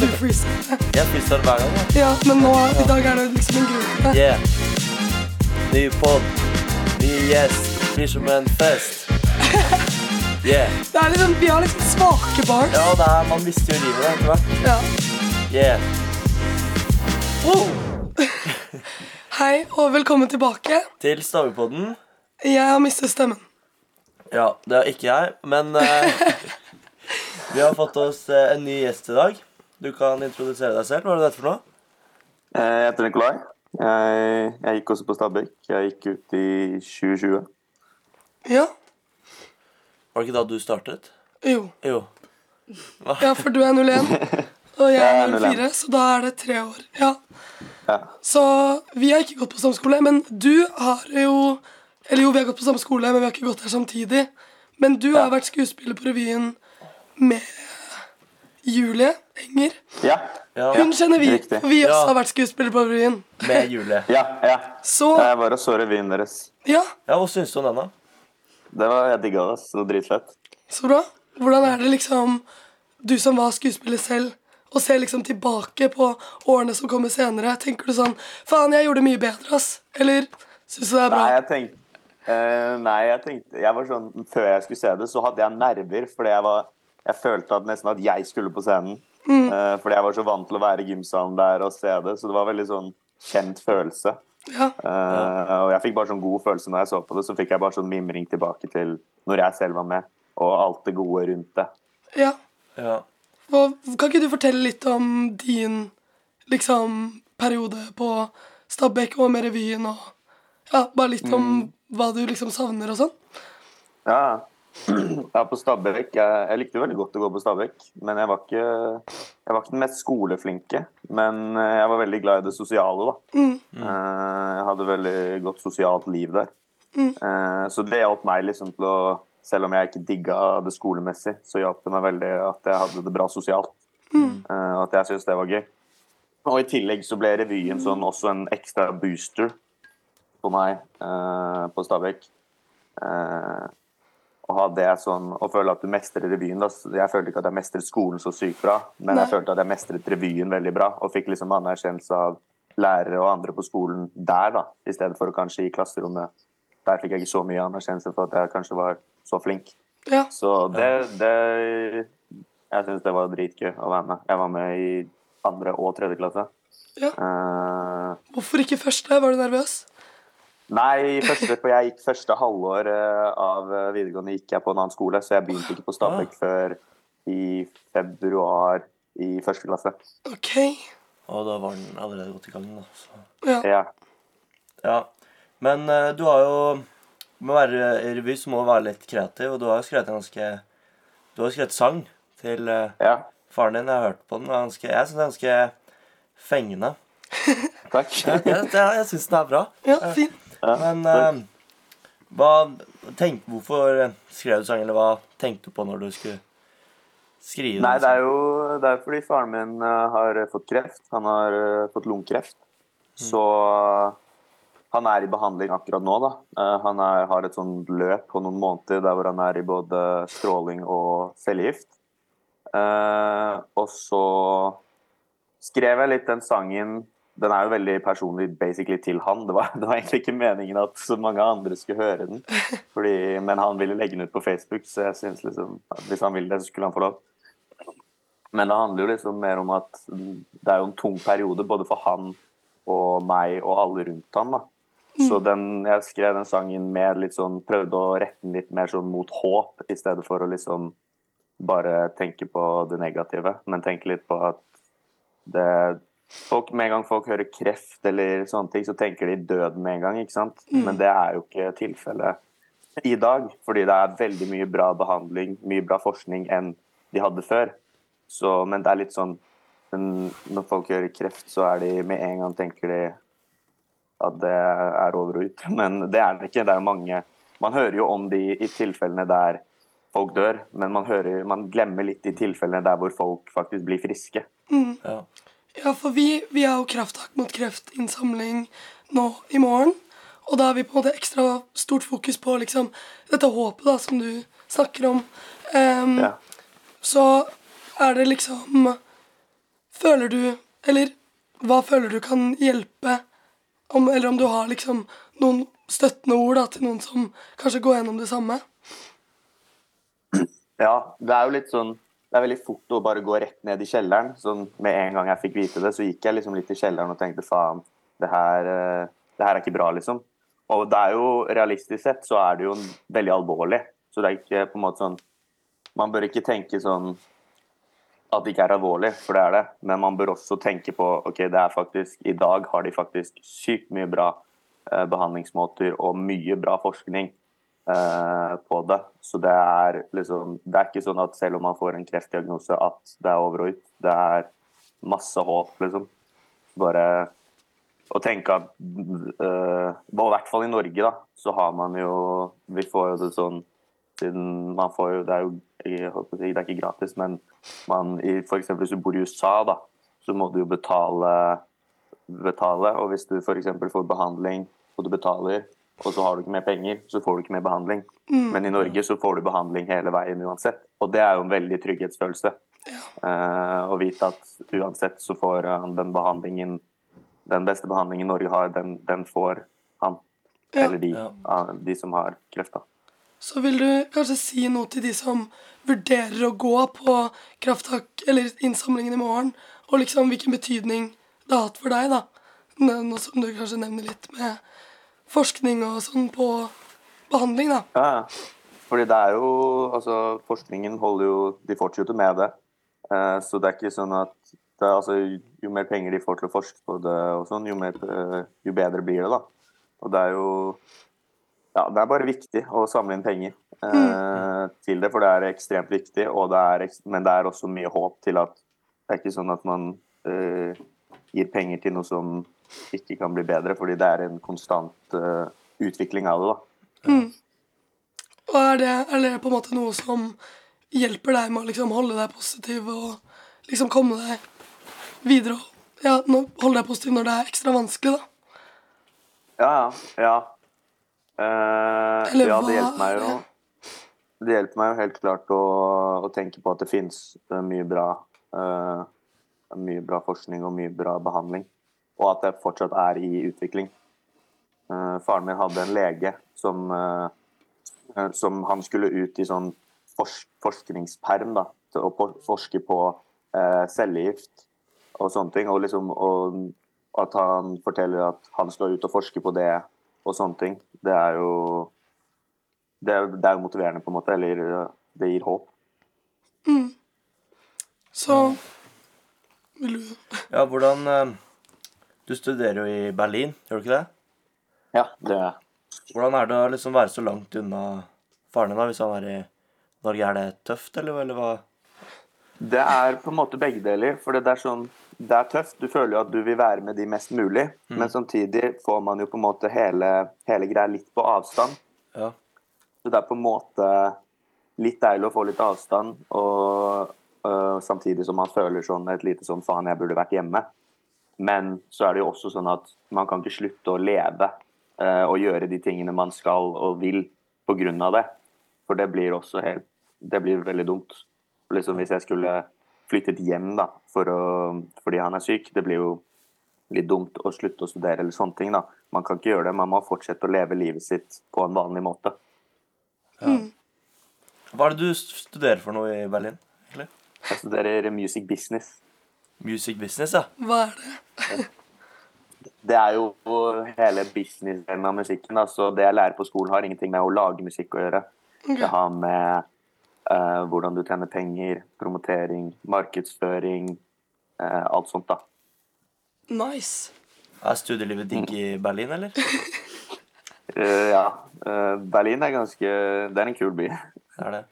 du freestyler. Jeg freezer hver gang. Ja, men nå, i dag er det liksom en grunn. Yeah. Ny pod, ny gjest, blir som en fest. Yeah. Det er liksom, vi har liksom svake bars. Ja, det er, man mister jo livet etter hvert. Ja. Yeah. Wow. Hei og velkommen tilbake. Til Stavepodden. Jeg har mistet stemmen. Ja, det er ikke jeg, men eh, vi har fått oss eh, en ny gjest i dag. Du kan introdusere deg selv. Hva er det dette for noe? Eh, Jeg heter Nikolai. Jeg, jeg gikk også på Stabekk. Jeg gikk ut i 2020. Ja. Var det ikke da du startet? Jo. Jo. Ja, for du er 01, og jeg er er 04, så da er det tre år. Ja. Ja. Så vi har ikke gått på samme skole, men du har jo Eller jo, vi har gått på samme skole, men vi har ikke gått der samtidig. Men du har vært skuespiller på revyen med Julie Enger. Ja. Ja, Hun kjenner vi, Riktig. for vi også Ja. har vært skuespillere på revyen. Med Julie. ja, ja. Så Jeg var og så revyen deres. ja, Ja, Hva syns du om den, da? Det var, Jeg digga det. ass. Det var dritfett. så bra. Hvordan er det liksom, du som var skuespiller selv, å se liksom tilbake på årene som kommer senere? Tenker du sånn Faen, jeg gjorde det mye bedre, ass. Eller syns du det er bra? Nei, jeg tenkte eh, Nei, jeg tenkte jeg var sånn, Før jeg skulle se det, så hadde jeg nerver. Fordi jeg var Jeg følte at nesten at jeg skulle på scenen. Eh, fordi jeg var så vant til å være i gymsalen der og se det. Så det var veldig sånn kjent følelse. Ja. Uh, og jeg fikk bare sånn god følelse når jeg så på det. Så fikk jeg bare sånn mimring tilbake til når jeg selv var med, og alt det gode rundt det. ja. Ja. Og, kan ikke du fortelle litt om din liksom periode på Stabekk og med revyen og Ja, bare litt om hva du liksom savner og sånn? Ja, ja på Stabekk. Jeg, jeg likte veldig godt å gå på Stabekk, men jeg var ikke jeg var ikke den mest skoleflinke. Men eh, jeg var veldig glad i det sosiale, da. Mm. Jeg hadde veldig godt sosialt liv der. Mm. Så det hjalp meg liksom til å Selv om jeg ikke digga det skolemessig, så hjalp det meg veldig at jeg hadde det bra sosialt. Eh, Og at jeg syntes det var gøy. Og i tillegg så ble revyen sånn også en ekstra booster på meg eh, på Stabekk. Å ha det sånn, å føle at du mestrer revyen. Da. Jeg følte ikke at jeg mestret skolen så sykt bra, men Nei. jeg følte at jeg mestret revyen veldig bra. Og fikk liksom anerkjennelse av lærere og andre på skolen der, da, i stedet for kanskje i klasserommet. Der fikk jeg ikke så mye anerkjennelse for at jeg kanskje var så flink. Ja. Så det, det Jeg syns det var dritgøy å være med. Jeg var med i andre og tredje klasse. ja. Uh, Hvorfor ikke første? Var du nervøs? Nei, første, for jeg gikk første halvår eh, av eh, videregående gikk jeg på en annen skole, så jeg begynte ikke på Stabekk før i februar i første klasse. OK. Og da var den allerede gått i gang, da. Så. Ja. Ja. Ja. Men uh, du har jo Med å være i revy så må du være litt kreativ, og du har jo skrevet en ganske Du har jo skrevet sang til uh, ja. faren din. Jeg har hørt på den. og Ganske, jeg syns den er ganske fengende. Takk. Jeg, jeg, jeg syns den er bra. ja, fin. Men eh, hva tenk, Hvorfor skrev du sangen, eller hva tenkte du på når du skulle skrive Nei, det er jo det er fordi faren min eh, har fått kreft. Han har eh, fått lungekreft. Så eh, han er i behandling akkurat nå, da. Eh, Han er, har et sånt løp på noen måneder der hvor han er i både stråling og cellegift. Uh, og så skrev jeg litt den sangen Den er jo veldig personlig basically til han. Det var, det var egentlig ikke meningen at så mange andre skulle høre den. Fordi, men han ville legge den ut på Facebook, så jeg synes liksom hvis han ville det, så skulle han få lov. Men det handler jo liksom mer om at det er jo en tung periode både for han og meg og alle rundt han. da. Så den, jeg skrev den sangen med litt sånn, prøvde å rette den litt mer sånn mot håp, i stedet for å liksom bare tenke på det negative. Men tenke litt på at det folk, Med en gang folk hører kreft eller sånne ting, så tenker de død med en gang. ikke sant? Men det er jo ikke tilfellet i dag. Fordi det er veldig mye bra behandling, mye bra forskning enn de hadde før. Så, men det er litt sånn Når folk hører kreft, så er de med en gang tenker de at det er over og ut. Men det er det ikke. Det er jo mange Man hører jo om de i tilfellene der folk dør, men man, hører, man glemmer litt de tilfellene der hvor folk faktisk blir friske. Ja. Ja, for vi, vi har jo Krafttak mot kreftinnsamling nå i morgen. Og da har vi på en måte ekstra stort fokus på liksom dette håpet da, som du snakker om. Um, Ja. Så er det liksom føler du Eller hva føler du kan hjelpe om, Eller om du har liksom noen støttende ord da, til noen som kanskje går gjennom det samme? Ja, det er jo litt sånn Det er veldig fort å bare gå rett ned i kjelleren. Sånn, med en gang jeg fikk vite det, så gikk jeg liksom litt i kjelleren og tenkte faen, det her, eh, det her er ikke bra, liksom. Og det er jo realistisk sett så er det jo veldig alvorlig. Så det er ikke på en måte sånn Man bør ikke tenke sånn at det ikke er alvorlig, for det er det. Men man bør også tenke på ok, det er faktisk i dag har de faktisk sykt mye bra eh, behandlingsmåter og mye bra forskning på det. Så det er liksom Det er ikke sånn at selv om man får en kreftdiagnose, at det er over og ut. Det er masse håp, liksom. Bare å tenke at uh, I hvert fall i Norge, da, så har man jo Vi får jo det sånn siden man får jo Det er jo jeg si, det er ikke gratis, men man, i, eksempel hvis du bor i USA, da, så må du jo betale, betale. Og hvis du f.eks. får behandling og du betaler, og så har du ikke mer penger, så får du ikke mer behandling. Men i Norge så får du behandling hele veien uansett. Og det er jo en veldig trygghetsfølelse. Uh, å vite at uansett så får han den behandlingen Den beste behandlingen Norge har, den, den får han. Ja. Eller de, Ja. ah, de som har kreft, da. Så vil du kanskje si noe til de som vurderer å gå på krafttak eller innsamlingen i morgen, og liksom hvilken betydning det har hatt for deg, da? Nå nå som du kanskje nevner litt med forskning og sånn på behandling, da. Ja. Fordi det er jo Altså, forskningen holder jo De fortsetter med det. Eh, så det er ikke sånn at det altså, Jo mer penger de får til å forske på det, og sånn, jo, mer, eh, jo bedre blir det, da. Og det er jo Ja, det er bare viktig å samle inn penger eh, til det, for det er ekstremt viktig. Det er, men det er også mye håp til at det er ikke sånn at man eh, gir penger til noe som ikke kan bli bedre, fordi det er en konstant uh, utvikling av det. da. Og er det, er det på en måte noe som hjelper deg med å liksom holde deg positiv og liksom komme deg videre og ja, holde deg positiv når det er ekstra vanskelig, da? Ja, ja. ja. Eh, Eller ja, det hjelper meg jo Det hjelper meg jo helt klart å, å tenke på at det fins mye bra uh, Mye bra forskning og mye bra behandling. Og at det fortsatt er i utvikling. Eh, faren min hadde en lege som, eh, eh, som han skulle ut i sånn fors forskningsperm da, til å forske på eh, cellegift og sånne ting. Og, liksom, og at han forteller at han skal ut og forske på det og sånne ting, det er jo det er, det er jo motiverende, på en måte. Eller det gir håp. Så vil du Ja, hvordan Du studerer jo i Berlin, gjør du ikke det? Ja, det gjør jeg. Hvordan er det å liksom være så langt unna faren din da, hvis han er i Norge? Er det tøft, eller, eller hva? Det er på en måte begge deler. For det er sånn Det er tøft. Du føler jo at du vil være med de mest mulig, men samtidig får man jo på en måte hele, hele greia litt på avstand. Ja. Så det er på en måte litt deilig å få litt avstand, og øh, samtidig som man føler sånn et lite sånn faen, jeg burde vært hjemme. Men så er det jo også sånn at man kan ikke slutte å leve øh, og gjøre de tingene man skal og vil av det. For det blir også helt Det blir veldig dumt. Liksom Hvis jeg skulle flyttet hjem da, for å, fordi han er syk, det blir jo litt dumt å slutte å studere eller sånne ting. da. Man kan ikke gjøre det, man må fortsette å leve livet sitt på en vanlig måte. Hva er det du studerer for noe i Berlin? egentlig? Jeg studerer music business. Music business, ja. Hva er det? Det er jo hele business-delen av musikken. da, så Det jeg lærer på skolen, har ingenting med å lage musikk å gjøre. Det har med uh, hvordan du tjener penger, promotering, markedsføring, uh, alt sånt. da. Nice. Er studielivet digg i Berlin, eller? uh, ja. Berlin er ganske Det er en kul by. Er det?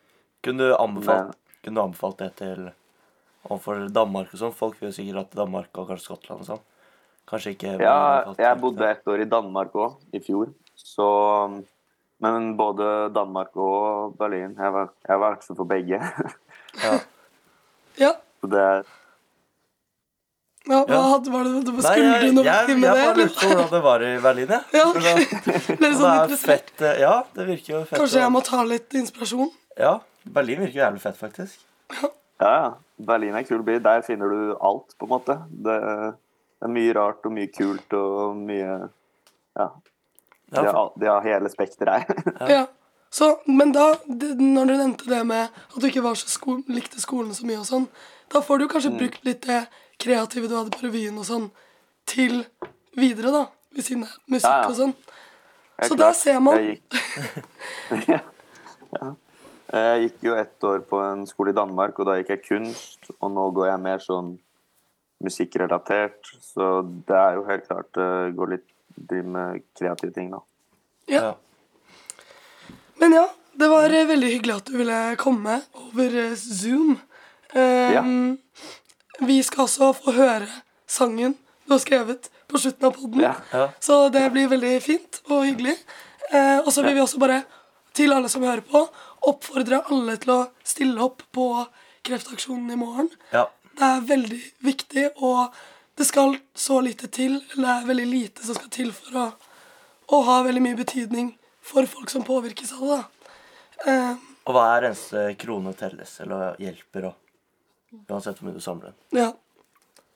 Kunne du anbefalt, kunne du anbefalt det til overfor Danmark og sånn? Folk vil jo sikkert at Danmark og kanskje Skottland og sånn. Kanskje ikke Ja, jeg bodde et år i Danmark òg, i fjor. Så Men både Danmark og Berlin Jeg var, jeg var aktiv for begge. Ja. Ja. Så det er ja hva Ja. hadde, var det, Nei, jeg, du noe jeg, med jeg det? bare lurte på hvordan det var i Berlin, jeg. Ja, Ja, okay. Sånn det er interessert. fett eh, Ja, det virker jo fett. Kanskje jeg må ta litt inspirasjon? Ja, Berlin virker jo jævlig fett, faktisk. Ja, ja. Berlin er en kul by. Der finner du alt, på en måte. Det, er mye rart og mye kult og mye Ja. Ja, De har, de har hele spekteret her. Ja. Så, men da, når du nevnte det med at du ikke var så sko likte skolen så mye og sånn, da får du kanskje brukt litt det kreative du hadde på revyen og sånn, til videre, da. Ved siden av musikk Ja, ja. og sånn. Så der klart. ser man. ja. ja. Jeg gikk jo ett år på en skole i Danmark, og da gikk jeg kunst. Og nå går jeg mer sånn musikkrelatert. Så det er jo helt klart uh, går litt driver med kreative ting, da. Ja. ja. Men ja, det var eh, veldig hyggelig at du ville komme over eh, Zoom. Um, Ja. Vi skal også få høre sangen du har skrevet på slutten av poden. Ja. Ja. Så det blir veldig fint og hyggelig. Eh, og så vil vi også bare, til alle som hører på, Oppfordrer alle til å stille opp på Kreftaksjonen i morgen. ja. Det er veldig viktig, og det skal så lite til, eller det er veldig lite som skal til for å, å ha veldig mye betydning for folk som påvirkes av det. Eh, Og hver eneste krone telles, eller hjelper, og uansett hvor mye du samler ja.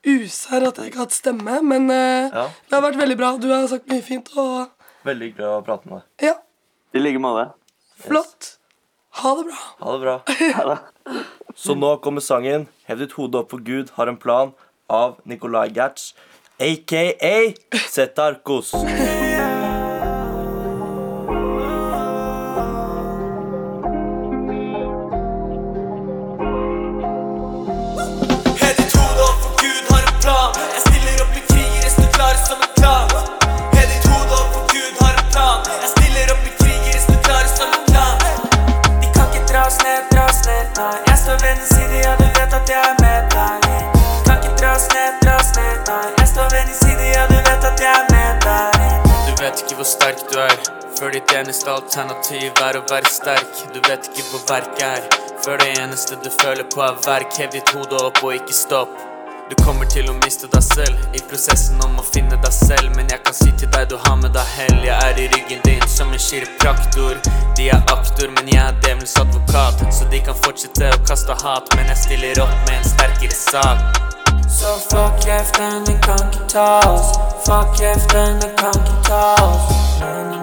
Usær at jeg ikke har hatt stemme, men eh, Ja. det har vært veldig bra. Du har sagt mye fint, og Veldig hyggelig å prate med deg. ja, I like måte. Flott. Ha det bra. Ha det bra. Så nå kommer sangen 'Hev ditt hode opp for Gud har en plan' av Nicolay Gertz, aka Zetarkos. Din ja, du vet at jeg er med deg. Kan ikke dra oss ned, dra oss ned, nei. Jeg står ved din side, ja, du vet at jeg er med deg. Du vet ikke hvor sterk du er, før ditt eneste alternativ er å være sterk. Du vet ikke hvor verk er, før det eneste du føler på er verk. Hev ditt hode opp og ikke stopp. Du kommer til å miste deg selv i prosessen om å finne deg selv. Men jeg kan si til deg du har med deg hell. Jeg er i ryggen din som en kiropraktor. De er aktor, men jeg er djevelens advokat. Så de kan fortsette å kaste hat, men jeg stiller opp med en sterkere sak. Så fuck kjeften, den kan ikke ta oss. Fuck kjeften, den kan ikke ta oss.